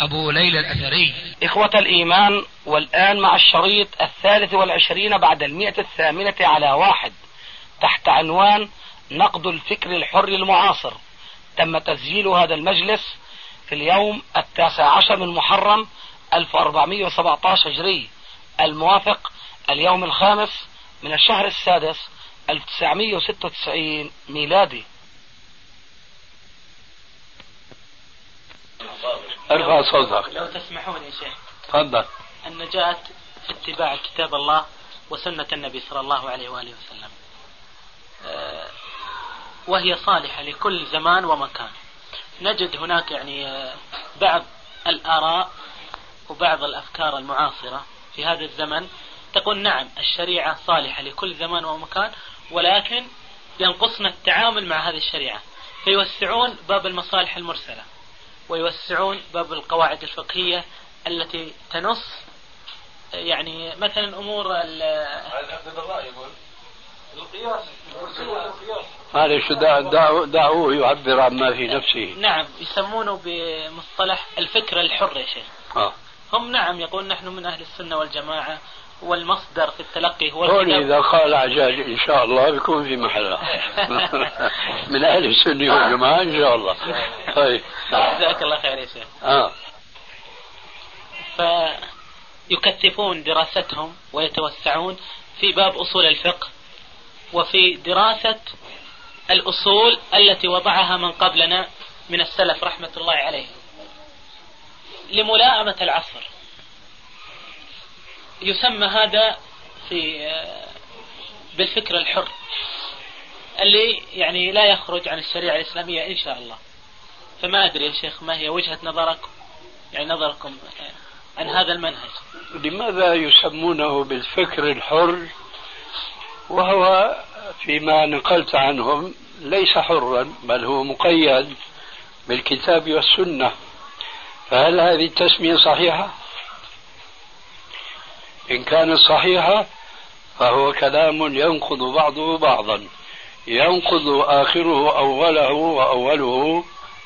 أبو ليلى الأثري. إخوة الإيمان والآن مع الشريط الثالث والعشرين بعد المئة الثامنة على واحد تحت عنوان نقد الفكر الحر المعاصر. تم تسجيل هذا المجلس في اليوم التاسع عشر من محرم 1417 هجري. الموافق اليوم الخامس من الشهر السادس 1996 ميلادي. ارفع صوتك لو تسمحون يا شيخ. تفضل. النجاة في اتباع كتاب الله وسنة النبي صلى الله عليه وآله وسلم. آه، وهي صالحة لكل زمان ومكان. نجد هناك يعني آه، بعض الآراء وبعض الأفكار المعاصرة في هذا الزمن. تقول نعم الشريعة صالحة لكل زمان ومكان ولكن ينقصنا التعامل مع هذه الشريعة. فيوسعون باب المصالح المرسلة. ويوسعون باب القواعد الفقهية التي تنص يعني مثلا أمور معلش دعوه دعوه يعبر عما في نفسه نعم يسمونه بمصطلح الفكر الحر يا شيخ آه. هم نعم يقول نحن من أهل السنة والجماعة والمصدر في التلقي هو هون الكتاب إذا قال عجاج إن شاء الله بيكون في محله من أهل السنة والجماعة إن شاء الله. طيب. جزاك الله خير يا شيخ. آه. فيكثفون دراستهم ويتوسعون في باب أصول الفقه وفي دراسة الأصول التي وضعها من قبلنا من السلف رحمة الله عليهم لملائمة العصر. يسمى هذا في بالفكر الحر اللي يعني لا يخرج عن الشريعة الإسلامية إن شاء الله. فما أدري يا شيخ ما هي وجهة نظرك يعني نظركم عن هذا المنهج. لماذا يسمونه بالفكر الحر؟ وهو فيما نقلت عنهم ليس حرا بل هو مقيد بالكتاب والسنة. فهل هذه التسمية صحيحة؟ إن كانت صحيحة فهو كلام ينقض بعضه بعضا. ينقض آخره أوله وأوله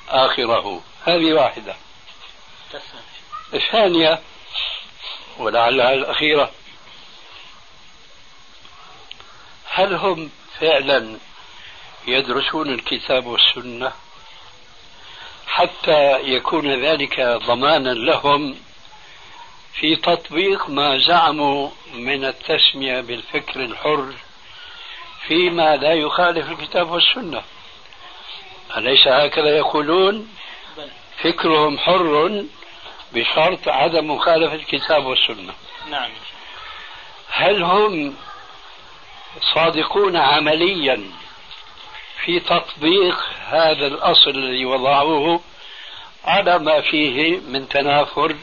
آخره. هذه واحدة. الثانية ولعلها الأخيرة. هل هم فعلا يدرسون الكتاب والسنة حتى يكون ذلك ضمانا لهم في تطبيق ما زعموا من التسمية بالفكر الحر فيما لا يخالف الكتاب والسنة. أليس هكذا يقولون؟ فكرهم حر بشرط عدم مخالفة الكتاب والسنة. نعم. هل هم صادقون عمليا في تطبيق هذا الأصل الذي وضعوه على ما فيه من تنافر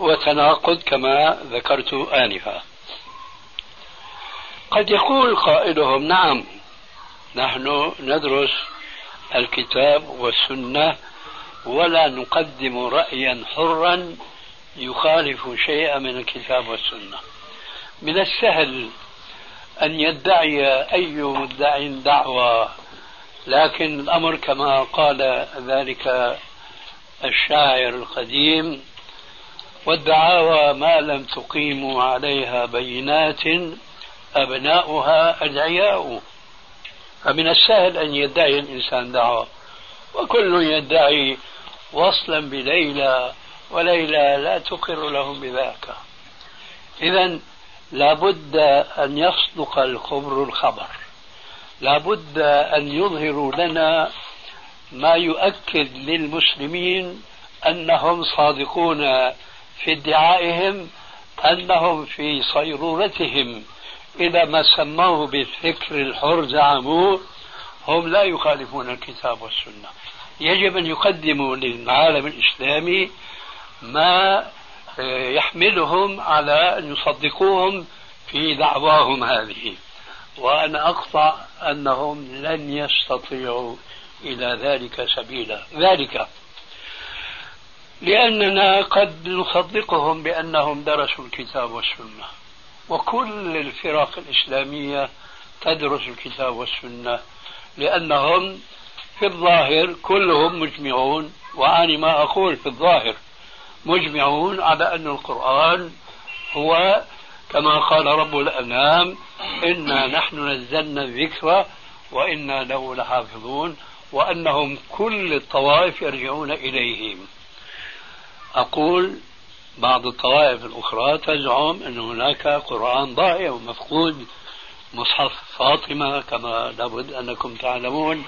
وتناقض كما ذكرت آنفا. قد يقول قائلهم نعم نحن ندرس الكتاب والسنة ولا نقدم رأيا حرا يخالف شيئا من الكتاب والسنة. من السهل أن يدعي أي مدع دعوة لكن الأمر كما قال ذلك الشاعر القديم والدعاوى ما لم تقيموا عليها بينات أبناؤها أدعياء. فمن السهل أن يدعي الإنسان دعوة. وكل يدعي وصلا بليلى وليلى لا تقر لهم بذاك. إذا لابد أن يصدق الخبر الخبر. لابد أن يظهروا لنا ما يؤكد للمسلمين أنهم صادقون في ادعائهم أنهم في صيرورتهم. إذا ما سموه بالفكر الحر زعموه هم لا يخالفون الكتاب والسنة. يجب أن يقدموا للعالم الإسلامي ما يحملهم على أن يصدقوهم في دعواهم هذه. وأنا أقطع أنهم لن يستطيعوا إلى ذلك سبيلا. ذلك لأننا قد نصدقهم بأنهم درسوا الكتاب والسنة. وكل الفرق الإسلامية تدرس الكتاب والسنة لأنهم في الظاهر كلهم مجمعون. وأنا ما أقول في الظاهر مجمعون على أن القرآن هو كما قال رب الأنام إنا نحن نزلنا الذكر وإنا له لحافظون وأنهم كل الطوائف يرجعون إليهم. أقول بعض الطوائف الأخرى تزعم أن هناك قرآن ضائع ومفقود مصحف فاطمة كما لابد أنكم تعلمون.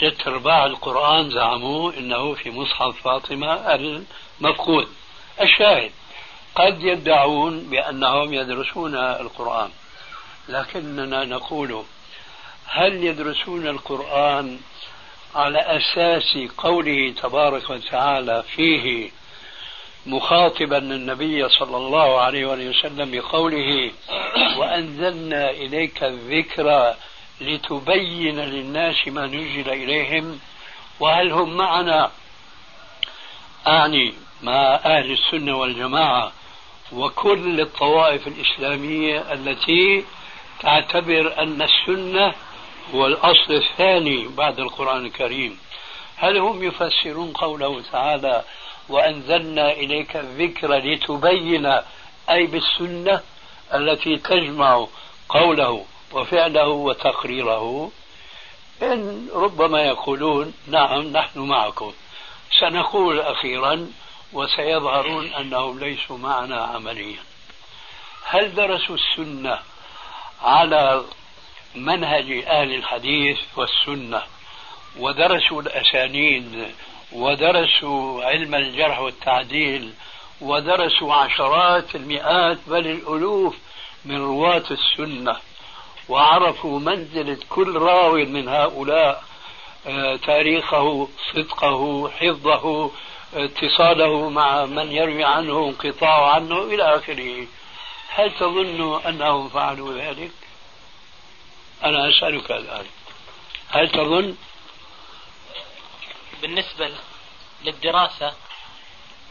ثلاث أرباع القرآن زعموا أنه في مصحف فاطمة المفقود. الشاهد قد يدعون بأنهم يدرسون القرآن لكننا نقول هل يدرسون القرآن على أساس قوله تبارك وتعالى فيه مخاطبا النبي صلى الله عليه وسلم بقوله وأنزلنا إليك الذكر لتبين للناس ما نزل إليهم وهل هم معنا؟ أعني مع أهل السنة والجماعة وكل الطوائف الإسلامية التي تعتبر أن السنة هو الأصل الثاني بعد القرآن الكريم. هل هم يفسرون قوله تعالى وأنزلنا إليك الذكر لتبين أي بالسنة التي تجمع قوله وفعله وتقريره. إن ربما يقولون نعم نحن معكم. سنقول أخيرا وسيظهرون أنهم ليسوا معنا عمليا. هل درسوا السنة على منهج أهل الحديث والسنة؟ ودرسوا الأسانيد ودرسوا علم الجرح والتعديل ودرسوا عشرات المئات بل الألوف من رواة السنة وعرفوا منزلة كل راو من هؤلاء آه، تاريخه صدقه حفظه اتصاله مع من يروي عنه انقطاع عنه إلى آخره. هل تظن أنهم فعلوا ذلك؟ أنا أسألك الآن هل تظن بالنسبة للدراسة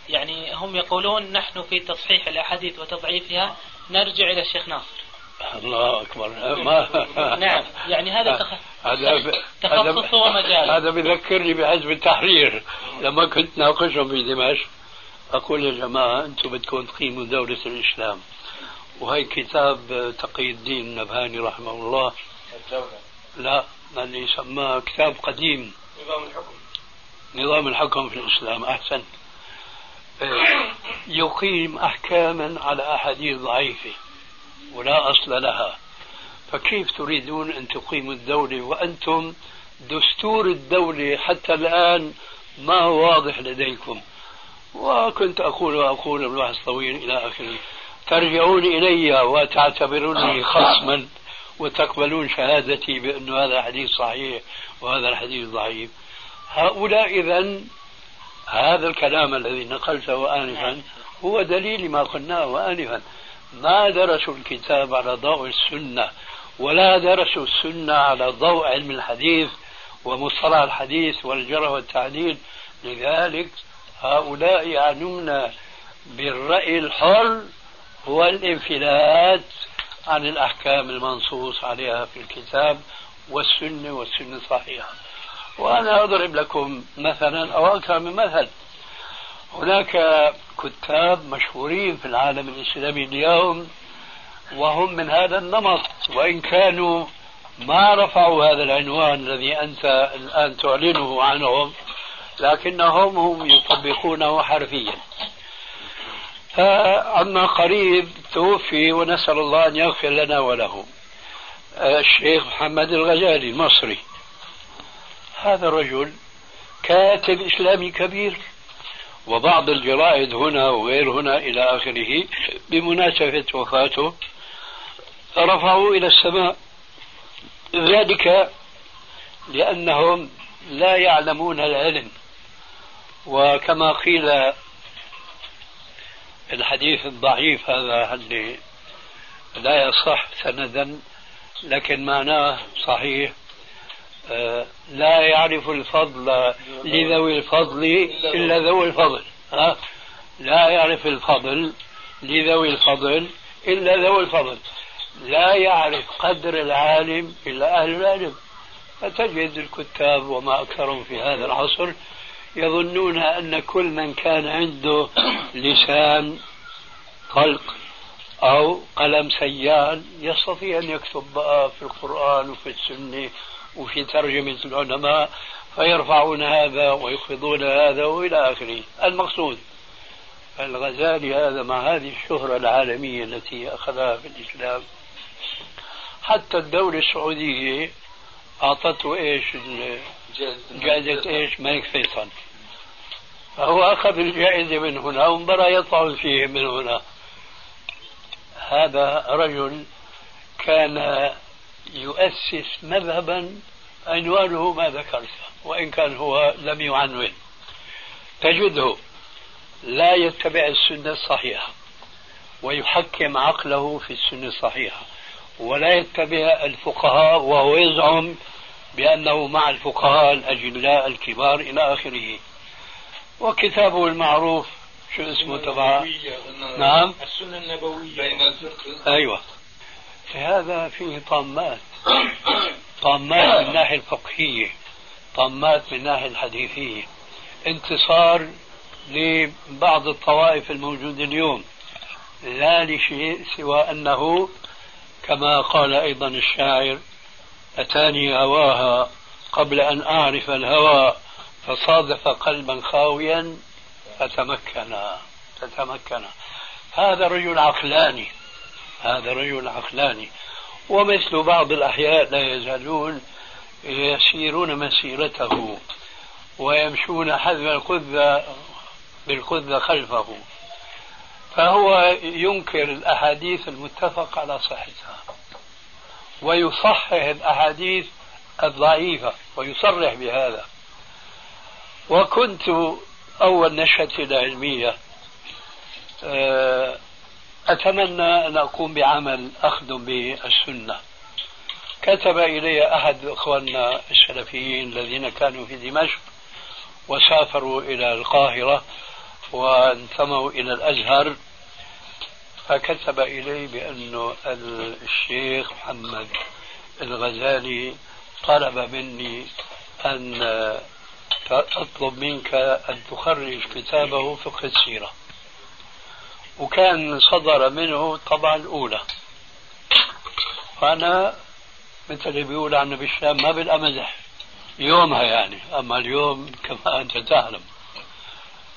يعني هم يقولون نحن في تصحيح الأحاديث وتضعيفها نرجع إلى الشيخ ناصر. الله أكبر. ما نعم يعني هذا تخ... هذا تخصصه ومجاله هذا بذكرني بحزب التحرير. لما كنت ناقشهم في دمشق أقول يا جماعة أنتم بدكم تقيموا دوله الإسلام. وهي كتاب تقي الدين النبهاني رحمه الله. الدولة لا اللي سماه كتاب قديم. نظام الحكم نظام الحكم في الإسلام أحسن. يقيم احكاما على أحاديث ضعيفة ولا أصل لها. فكيف تريدون أن تقيموا الدولة وأنتم دستور الدولة حتى الآن ما هو واضح لديكم؟ وكنت أقول وأقول البحث طويل إلى آخره ترجعون إلي وتعتبروني خصما وتقبلون شهادتي بأن هذا حديث صحيح وهذا الحديث ضعيف. هؤلاء إذا هذا الكلام الذي نقلته آنفا هو دليل ما قلناه آنفا. ما درسوا الكتاب على ضوء السنة ولا درسوا السنة على ضوء علم الحديث ومصطلح الحديث والجرح والتعديل. لذلك هؤلاء يعنون بالرأي الحر هو الانفلات عن الأحكام المنصوص عليها في الكتاب والسنة والسنة الصحيحة. وأنا أضرب لكم مثلا أو أكثر من مثل. هناك كتاب مشهورين في العالم الإسلامي اليوم وهم من هذا النمط وإن كانوا ما رفعوا هذا العنوان الذي أنت الآن تعلنه عنهم لكنهم هم يطبقونه حرفيا. فعما قريب توفي ونسأل الله أن يغفر لنا وله الشيخ محمد الغزالي المصري هذا الرجل كاتب إسلامي كبير. وبعض الجرائد هنا وغير هنا إلى آخره بمناسبة وفاته رفعوا إلى السماء. ذلك لأنهم لا يعلمون العلم. وكما قيل الحديث الضعيف هذا اللي لا يصح سندا لكن معناه صحيح. لا يعرف الفضل لذوي الفضل إلا ذوي الفضل ها؟ لا يعرف الفضل لذوي الفضل إلا ذوي الفضل لا يعرف قدر العالم إلا أهل العلم فتجد الكتاب وما أكثرهم في هذا العصر يظنون أن كل من كان عنده لسان طلق أو قلم سيال يستطيع أن يكتب بقى في القرآن وفي السنة وفي ترجمة العلماء فيرفعون هذا ويخفضون هذا وإلى آخره. المقصود الغزالي هذا مع هذه الشهرة العالمية التي أخذها في الإسلام. حتى الدولة السعودية أعطته إيش؟ جائزة إيش؟ ملك فيصل. فهو أخذ الجائزة من هنا وانبرى يطعن فيه من هنا. هذا رجل كان يؤسس مذهبا عنوانه ما ذكرت وإن كان هو لم يعنون. تجده لا يتبع السنة الصحيحة ويحكم عقله في السنة الصحيحة ولا يتبع الفقهاء وهو يزعم بأنه مع الفقهاء الأجلاء الكبار إلى آخره. وكتابه المعروف شو اسمه تبع نعم. السنة النبوية. بين الفقه أيوة. هذا فيه طامات. طامات من الناحية الفقهية. طامات من الناحية الحديثية. انتصار لبعض الطوائف الموجودة اليوم. لا لشيء سوى أنه كما قال أيضا الشاعر أتاني هواها قبل أن أعرف الهوى فصادف قلبا خاويا فتمكن فتمكن هذا رجل عقلاني. هذا رجل عقلاني. ومثل بعض الأحياء لا يزالون يسيرون مسيرته ويمشون حذو القذة بالقذة خلفه. فهو ينكر الأحاديث المتفق على صحتها ويصحح الأحاديث الضعيفة ويصرح بهذا. وكنت أول نشأتي العلمية آه، أتمنى أن أقوم بعمل أخدم به السنة كتب إلي أحد إخواننا السلفيين الذين كانوا في دمشق وسافروا إلى القاهرة وانتموا إلى الأزهر فكتب إلي بأن الشيخ محمد الغزالي طلب مني أن أطلب منك أن تخرج كتابه فقه السيرة. وكان صدر منه الطبعة الأولى. فأنا مثل اللي بيقول عن بالشام ما بالأمزح يومها يعني أما اليوم كما أنت تعلم.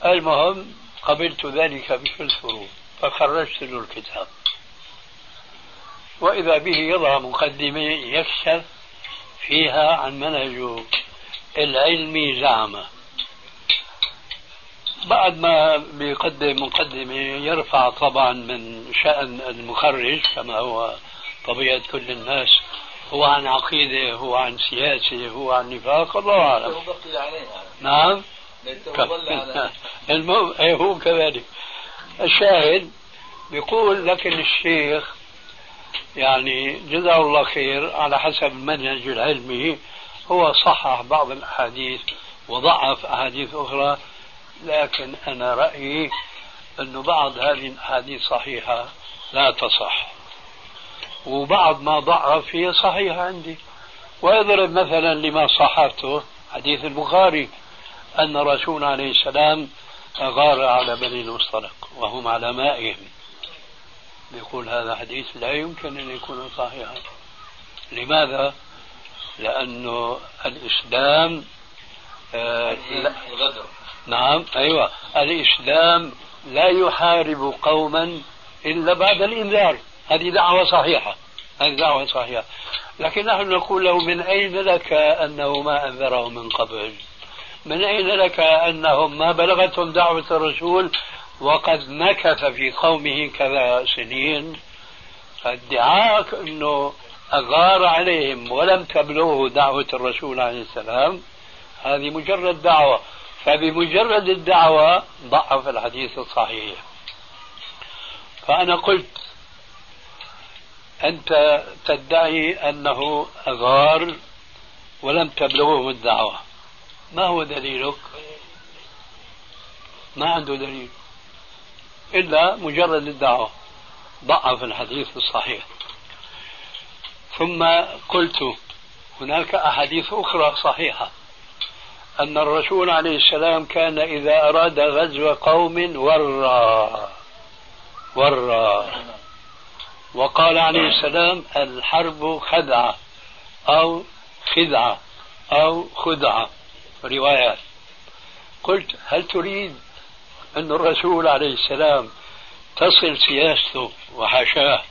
المهم قبلت ذلك بكل سرور فخرجت له الكتاب. وإذا به يضع مقدمة يكشف فيها عن منهجه العلمي زعمة. بعد ما بيقدم مقدمة يرفع طبعا من شأن المخرج كما هو طبيعة كل الناس هو عن عقيدة هو عن سياسة هو عن نفاق الله أعلم. نعم؟ المهم إيه، هو كذلك. الشاهد بيقول لكن الشيخ يعني جزاه الله خير على حسب المنهج العلمي هو صحح بعض الأحاديث وضعف أحاديث أخرى لكن أنا رأيي أن بعض هذه الأحاديث صحيحة لا تصح. وبعض ما ضعف هي صحيحة عندي. ويضرب مثلا لما صححته حديث البخاري أن الرسول عليه السلام غار على بني المصطلق وهم على مائهم. يقول هذا حديث لا يمكن أن يكون صحيحا. لماذا؟ لأنه الإسلام آه نعم أيوة. الإسلام لا يحارب قوما إلا بعد الإنذار. هذه دعوة صحيحة. هذه دعوة صحيحة. لكن نحن نقول له من أين لك أنه ما أنذره من قبل؟ من أين لك أنهم ما بلغتهم دعوة الرسول؟ وقد مكث في قومه كذا سنين. فادعاء أنه أغار عليهم ولم تبلغه دعوة الرسول عليه السلام. هذه مجرد دعوة. فبمجرد الدعوة ضعف الحديث الصحيح. فأنا قلت أنت تدعي أنه أغار ولم تبلغهم الدعوة. ما هو دليلك؟ ما عنده دليل. إلا مجرد الدعوة. ضعف الحديث الصحيح. ثم قلت هناك أحاديث أخرى صحيحة. أن الرسول عليه السلام كان إذا أراد غزو قوم ورى ورى. وقال عليه السلام الحرب خدعة أو خدعة أو خدعة روايات. قلت هل تريد أن الرسول عليه السلام تصل سياسته وحاشاه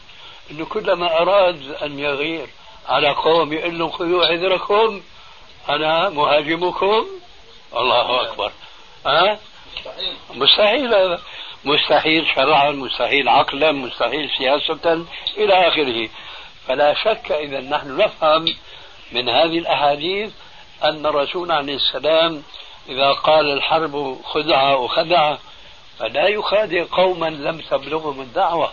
أنه كلما أراد أن يغير على قوم يقول لهم خذوا عذركم أنا مهاجمكم. الله أكبر. ها؟ مستحيل هذا. مستحيل شرعا مستحيل عقلا مستحيل سياسة إلى آخره. فلا شك إذا نحن نفهم من هذه الأحاديث أن الرسول عليه السلام إذا قال الحرب خدعة وخدعة فلا يخادع قوما لم تبلغهم الدعوة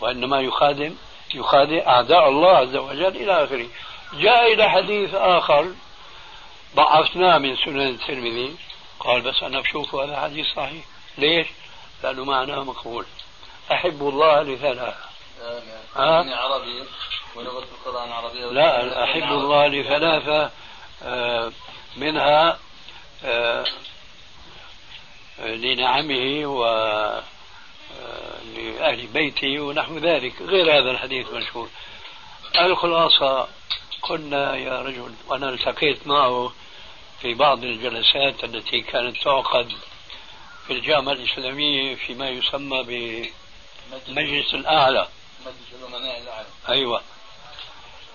وإنما يخادم يخادع أعداء الله عز وجل إلى آخره. جاء إلى حديث آخر ضعفناه من سنن الترمذي. قال بس أنا بشوف هذا حديث صحيح. ليش؟ لأنه معناه مقبول. أحب الله لثلاثة. أه؟ عربي ولغة القرآن عربية لا أحب الله لثلاثة آه، منها آه، لنعمه و لأهل بيته ونحو ذلك. غير هذا الحديث المشهور الخلاصة قلنا يا رجل وأنا التقيت معه في بعض الجلسات التي كانت تعقد في الجامعة الإسلامية فيما يسمى بمجلس الأعلى. مجلس الأمناء الأعلى. أيوة.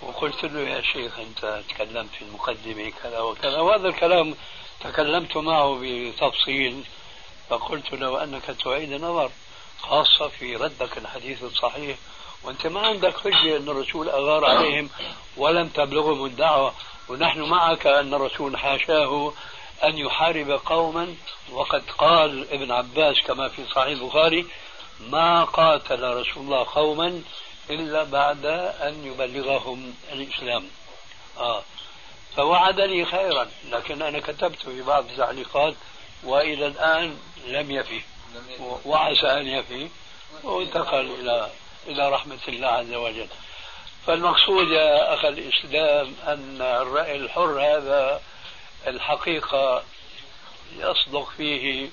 وقلت له يا شيخ أنت تكلمت في المقدمة كذا وكذا وهذا الكلام تكلمت معه بتفصيل فقلت له أنك تعيد النظر خاصة في ردك الحديث الصحيح وأنت ما عندك حجة أن الرسول أغار عليهم ولم تبلغهم الدعوة. ونحن معك أن الرسول حاشاه أن يحارب قوما وقد قال ابن عباس كما في صحيح البخاري ما قاتل رسول الله قوما إلا بعد أن يبلغهم الإسلام. آه. فوعدني خيرا لكن أنا كتبت في بعض التعليقات وإلى الآن لم يفي وعسى أن يفي وانتقل إلى إلى رحمة الله عز وجل. فالمقصود يا أخ الإسلام أن الرأي الحر هذا الحقيقة يصدق فيه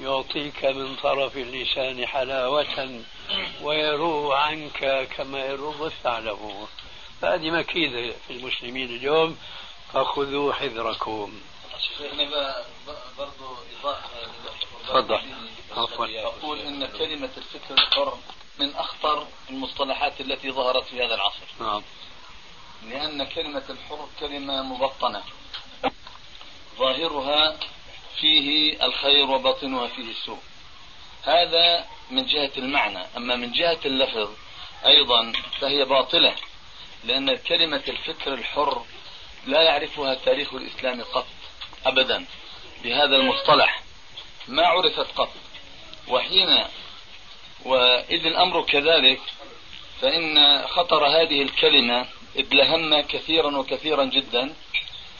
يعطيك من طرف اللسان حلاوة ويروه عنك كما يروه الثعلب. فهذه مكيدة في المسلمين اليوم فخذوا حذركم. برضو تفضل. أقول إن كلمة الفكر الحر من أخطر المصطلحات التي ظهرت في هذا العصر. نعم. لأن كلمة الحر كلمة مبطنة. ظاهرها فيه الخير وباطنها فيه السوء. هذا من جهة المعنى. أما من جهة اللفظ أيضا فهي باطلة. لأن كلمة الفكر الحر لا يعرفها تاريخ الإسلام قط. أبدا. بهذا المصطلح ما عرفت قط. وحين وإذ الأمر كذلك فإن خطر هذه الكلمة ادلهم كثيرا وكثيرا جدا.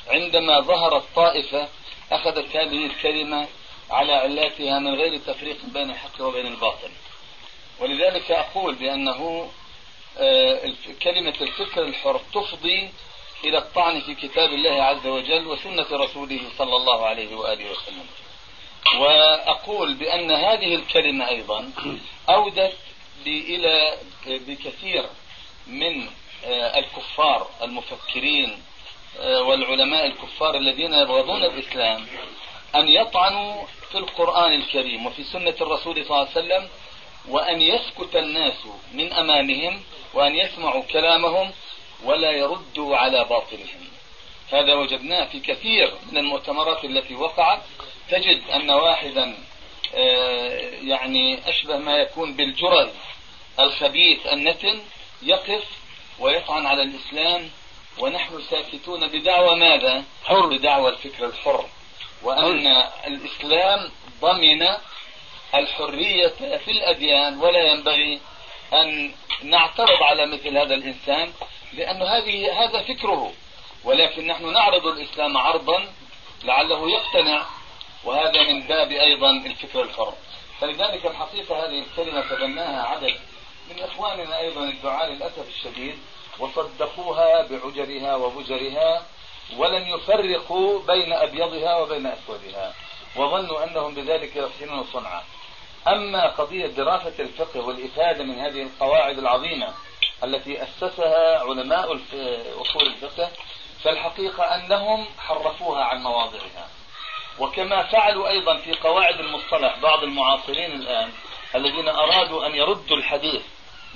عندما ظهرت طائفة أخذت هذه الكلمة على علاتها من غير تفريق بين الحق وبين الباطل. ولذلك أقول بأنه آه، كلمة الفكر الحر تفضي إلى الطعن في كتاب الله عز وجل وسنة رسوله صلى الله عليه وآله وسلم. وأقول بأن هذه الكلمة أيضا أودت إلى بكثير من آه، الكفار المفكرين آه، والعلماء الكفار الذين يبغضون الإسلام أن يطعنوا في القرآن الكريم وفي سنة الرسول صلى الله عليه وسلم وأن يسكت الناس من أمامهم وأن يسمعوا كلامهم ولا يردوا على باطلهم. هذا وجدناه في كثير من المؤتمرات التي وقعت تجد أن واحدا آه، يعني أشبه ما يكون بالجرز الخبيث النتن يقف ويطعن على الإسلام ونحن ساكتون بدعوى ماذا؟ حر. بدعوى الفكر الحر. وأن الإسلام ضمن الحرية في الأديان ولا ينبغي أن نعترض على مثل هذا الإنسان لأن هذه هذا فكره. ولكن نحن نعرض الإسلام عرضا لعله يقتنع وهذا من باب أيضا الفكر الحر فلذلك الحقيقة هذه الكلمة تبناها عدد من إخواننا أيضا الدعاء للأسف الشديد وصدقوها بعجرها وبجرها ولم يفرقوا بين أبيضها وبين أسودها وظنوا أنهم بذلك يحسنون صنعا. أما قضية دراسة الفقه والإفادة من هذه القواعد العظيمة التي أسسها علماء أصول الفقه فالحقيقة أنهم حرفوها عن مواضعها. وكما فعلوا أيضا في قواعد المصطلح بعض المعاصرين الآن الذين أرادوا أن يردوا الحديث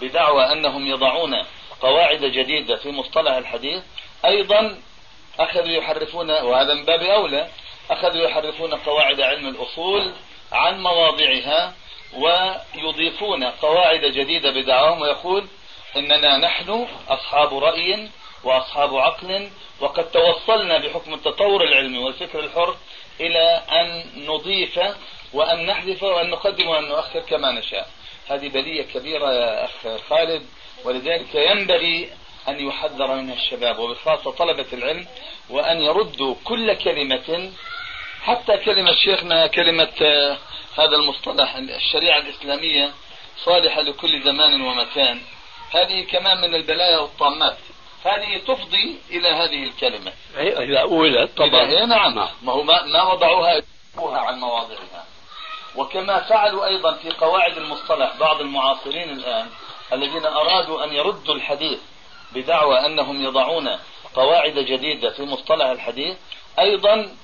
بدعوى أنهم يضعون قواعد جديدة في مصطلح الحديث أيضا أخذوا يحرفون وهذا من باب أولى أخذوا يحرفون قواعد علم الأصول عن مواضعها ويضيفون قواعد جديدة بدعواهم ويقول إننا نحن أصحاب رأي وأصحاب عقل وقد توصلنا بحكم التطور العلمي والفكر الحر إلى أن نضيف وأن نحذف وأن نقدم وأن نؤخر كما نشاء. هذه بلية كبيرة يا أخ خالد ولذلك ينبغي أن يحذر منها الشباب وبخاصة طلبة العلم وأن يردوا كل كلمة حتى كلمة شيخنا كلمة آه، هذا المصطلح الشريعة الإسلامية صالحة لكل زمان ومكان. هذه كمان من البلايا والطامات. هذه تفضي إلى هذه الكلمة. إذا أولت طبعا. إيه نعم. ما هو ما, ما وضعوها عن مواضعها. وكما فعلوا أيضا في قواعد المصطلح بعض المعاصرين الآن الذين أرادوا أن يردوا الحديث بدعوى أنهم يضعون قواعد جديدة في مصطلح الحديث أيضا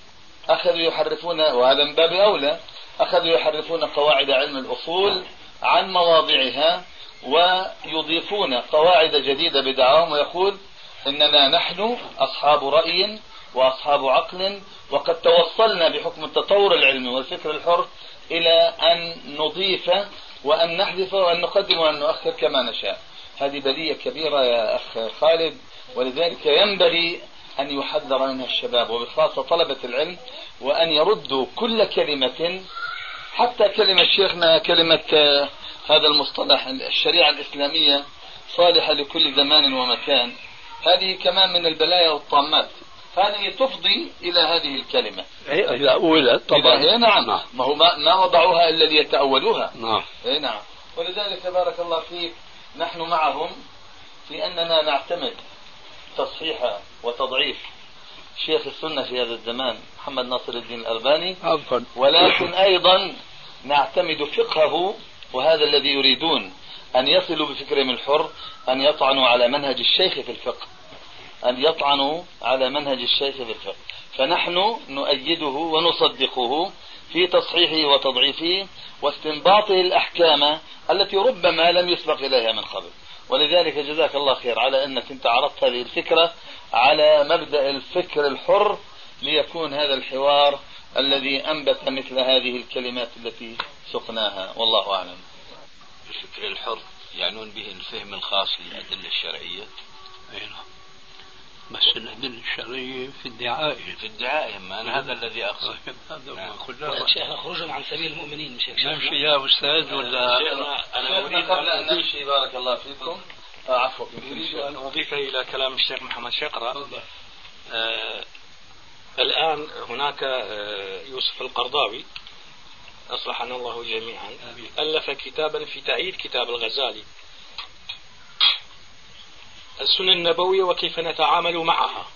أخذوا يحرفون وهذا من باب أولى أخذوا يحرفون قواعد علم الأصول عن مواضعها ويضيفون قواعد جديدة بدعواهم ويقول إننا نحن أصحاب رأي وأصحاب عقل وقد توصلنا بحكم التطور العلمي والفكر الحر إلى أن نضيف وأن نحذف وأن نقدم وأن نؤخر كما نشاء. هذه بلية كبيرة يا أخ خالد ولذلك ينبغي أن يحذر منها الشباب وبخاصة طلبة العلم وأن يردوا كل كلمة حتى كلمة شيخنا كلمة هذا المصطلح الشريعة الإسلامية صالحة لكل زمان ومكان. هذه كمان من البلايا والطامات. هذه تفضي إلى هذه الكلمة. إذا أولت طبعا. إيه نعم. ما هو ما, وضعوها إلا ليتأولوها. نعم. إيه نعم. ولذلك بارك الله فيك نحن معهم في أننا نعتمد تصحيح وتضعيف شيخ السنة في هذا الزمان محمد ناصر الدين الألباني. عفوا ولكن أيضا نعتمد فقهه وهذا الذي يريدون أن يصلوا بفكرهم الحر أن يطعنوا على منهج الشيخ في الفقه. أن يطعنوا على منهج الشيخ في الفقه. فنحن نؤيده ونصدقه في تصحيحه وتضعيفه واستنباطه الأحكام التي ربما لم يسبق إليها من قبل. ولذلك جزاك الله خير على أنك أنت عرضت هذه الفكرة على مبدأ الفكر الحر ليكون هذا الحوار الذي أنبت مثل هذه الكلمات التي سقناها والله أعلم. الفكر الحر يعنون به الفهم الخاص للأدلة الشرعية. أي نعم. بس الأدلة الشرعية في الدعائم في الدعائم أنا هذا الذي أقصد. هذا نعم. ما قلنا شيخنا خروجا عن سبيل المؤمنين مش هيك نمشي يا أستاذ ولا؟ أنا أريد قبل أن نمشي بارك الله فيكم. آه عفوا. أريد أن أضيف إلى كلام الشيخ محمد شقرة. آه الآن هناك آه يوسف القرضاوي. أصلحنا الله جميعا ألف كتابا في تأييد كتاب الغزالي. السنة النبوية وكيف نتعامل معها.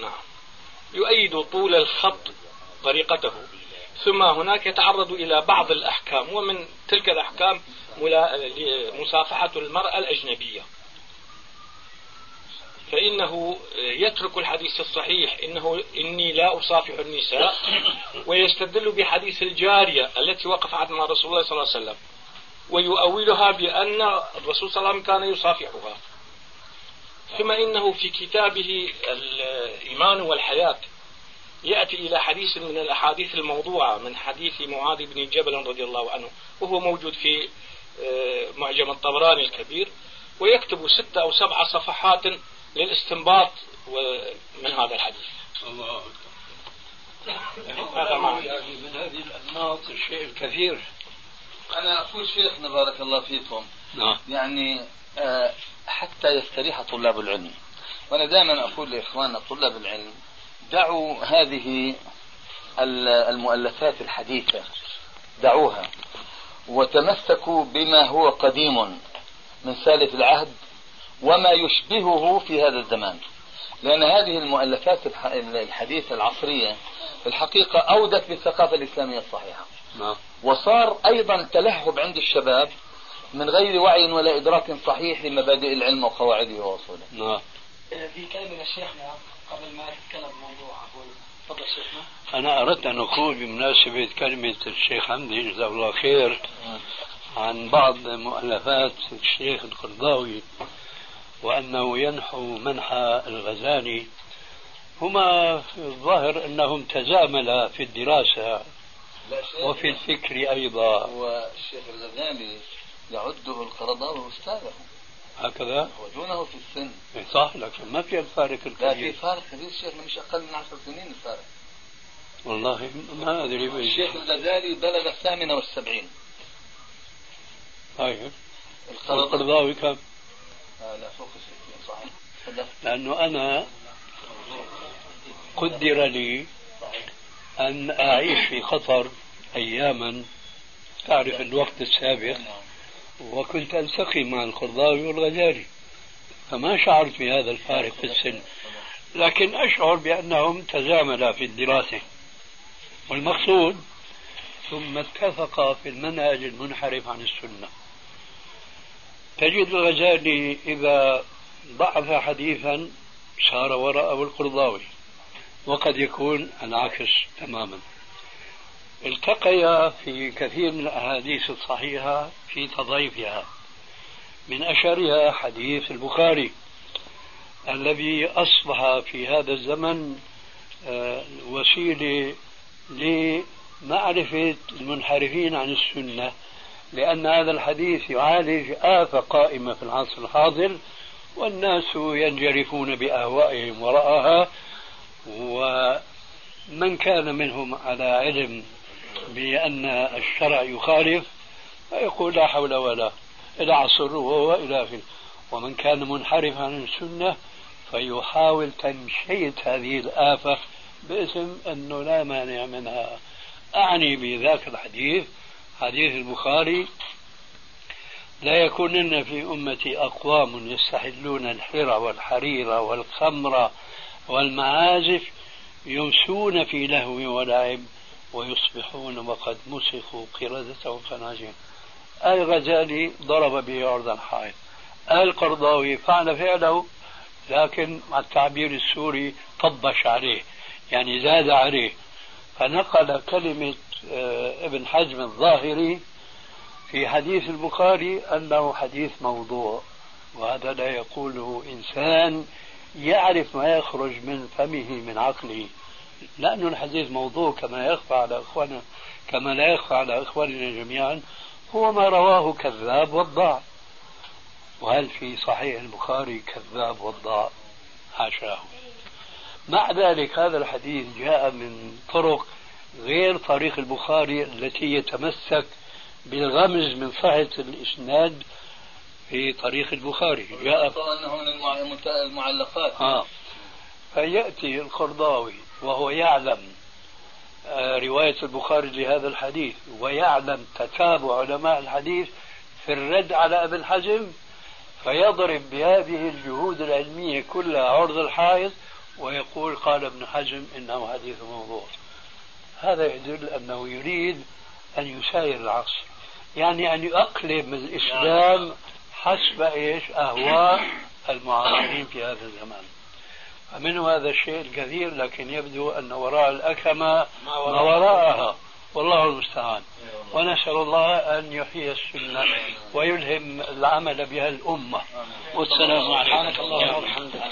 نعم. يؤيد طول الخط طريقته. ثم هناك يتعرض إلى بعض الأحكام ومن تلك الأحكام مصافحة المرأة الأجنبية. فإنه يترك الحديث الصحيح. إنه إني لا أصافح النساء. ويستدل بحديث الجارية التي وقفت مع رسول الله صلى الله عليه وسلم. ويؤولها بأن الرسول صلى الله عليه وسلم كان يصافحها. ثم إنه في كتابه الإيمان والحياة يأتي إلى حديث من الأحاديث الموضوعة من حديث معاذ بن جبل رضي الله عنه. وهو موجود في آه، معجم الطبراني الكبير. ويكتب ستة أو سبعة صفحات للاستنباط من هذا الحديث. الله هذا معنى يعني من هذه الأنماط الشيء الكثير. أنا أقول شيخنا بارك الله فيكم. نعم. يعني آه، حتى يستريح طلاب العلم. وأنا دائما أقول لإخواننا طلاب العلم دعوا هذه المؤلفات الحديثة. دعوها. وتمسكوا بما هو قديم من سالف العهد. وما يشبهه في هذا الزمان. لأن هذه المؤلفات الحديثة العصرية في الحقيقة أودت بالثقافة الإسلامية الصحيحة. نعم. وصار أيضا تلهب عند الشباب من غير وعي ولا إدراك صحيح لمبادئ العلم وقواعده وأصوله. نعم. في كلمة شيخنا قبل ما تتكلم موضوع أقول تفضل شيخنا. أنا أردت أن أقول بمناسبة كلمة الشيخ حمدي جزاه الله خير عن بعض مؤلفات الشيخ القرضاوي. وأنه ينحو منحى الغزالي هما الظاهر أنهم تزاملا في الدراسة وفي الفكر أيضا. والشيخ الغزالي يعده القرضاوي أستاذه. هكذا؟ ودونه في السن. إيه صح لكن ما في الفارق الكبير لا في فارق كبير. شيخنا مش أقل من عشر سنين الفارق. والله ما أدري. الشيخ الغزالي بلغ الثامنة والسبعين. طيب. القرضاوي كم؟ لأنه أنا قدر لي أن أعيش في قطر أياما. تعرف الوقت السابق وكنت ألتقي مع القرضاوي والغزالي فما شعرت بهذا الفارق في السن. لكن أشعر بأنهم تزاملا في الدراسة. والمقصود ثم اتفقا في المنهج المنحرف عن السنة. تجد الغزالي إذا ضعف حديثا صار وراءه القرضاوي وقد يكون العكس تماما. التقيا في كثير من الأحاديث الصحيحة في تضعيفها. من أشهرها حديث البخاري الذي أصبح في هذا الزمن آه، وسيلة لمعرفة المنحرفين عن السنة. لأن هذا الحديث يعالج آفة قائمة في العصر الحاضر والناس ينجرفون بأهوائهم وراءها ومن كان منهم على علم بأن الشرع يخالف فيقول لا حول ولا إلى عصر وإلى آخره. ومن كان منحرفا عن السنة فيحاول تمشية هذه الآفة باسم أنه لا مانع منها. أعني بذاك الحديث حديث البخاري لا يكونن في أمتي أقوام يستحلون الحر والحرير والخمر والمعازف يمسون في لهو ولعب ويصبحون وقد مسخوا قردة وخنازير الغزالي ضرب به عرض الحائط القرضاوي فعل فعله لكن مع التعبير السوري طبش عليه يعني زاد عليه. فنقل كلمة ابن حزم الظاهري في حديث البخاري أنه حديث موضوع وهذا لا يقوله إنسان يعرف ما يخرج من فمه من عقله. لأن الحديث موضوع كما يخفى على إخواننا كما لا يخفى على إخواننا جميعا هو ما رواه كذاب وضاع وهل في صحيح البخاري كذاب وضاع حاشاه مع ذلك هذا الحديث جاء من طرق غير طريق البخاري التي يتمسك بالغمز من صحة الإسناد في طريق البخاري. جاء أنه من المعلقات. آه. فيأتي القرضاوي وهو يعلم آه، رواية البخاري لهذا الحديث ويعلم تتابع علماء الحديث في الرد على ابن حزم فيضرب بهذه الجهود العلمية كلها عرض الحائط ويقول قال ابن حزم إنه حديث موضوع. هذا يدل أنه يريد أن يساير العصر. يعني أن يؤقلم الإسلام حسب إيش؟ أهواء المعاصرين في هذا الزمان. فمنه هذا الشيء الكثير لكن يبدو أن وراء الأكمة ما وراءها. والله المستعان. ونسأل الله أن يحيي السنة ويلهم العمل بها الأمة. والسلام عليكم. الله وبحمدك.